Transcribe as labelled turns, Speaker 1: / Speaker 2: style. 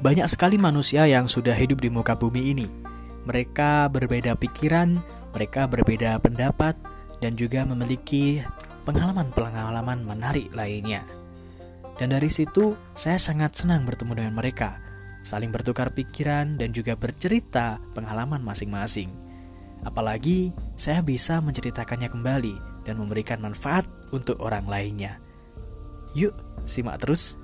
Speaker 1: banyak sekali manusia yang sudah hidup di muka bumi ini. Mereka berbeda pikiran, mereka berbeda pendapat, dan juga memiliki pengalaman-pengalaman menarik lainnya. Dan dari situ, saya sangat senang bertemu dengan mereka, saling bertukar pikiran, dan juga bercerita pengalaman masing-masing. Apalagi, saya bisa menceritakannya kembali dan memberikan manfaat untuk orang lainnya. Yuk, simak terus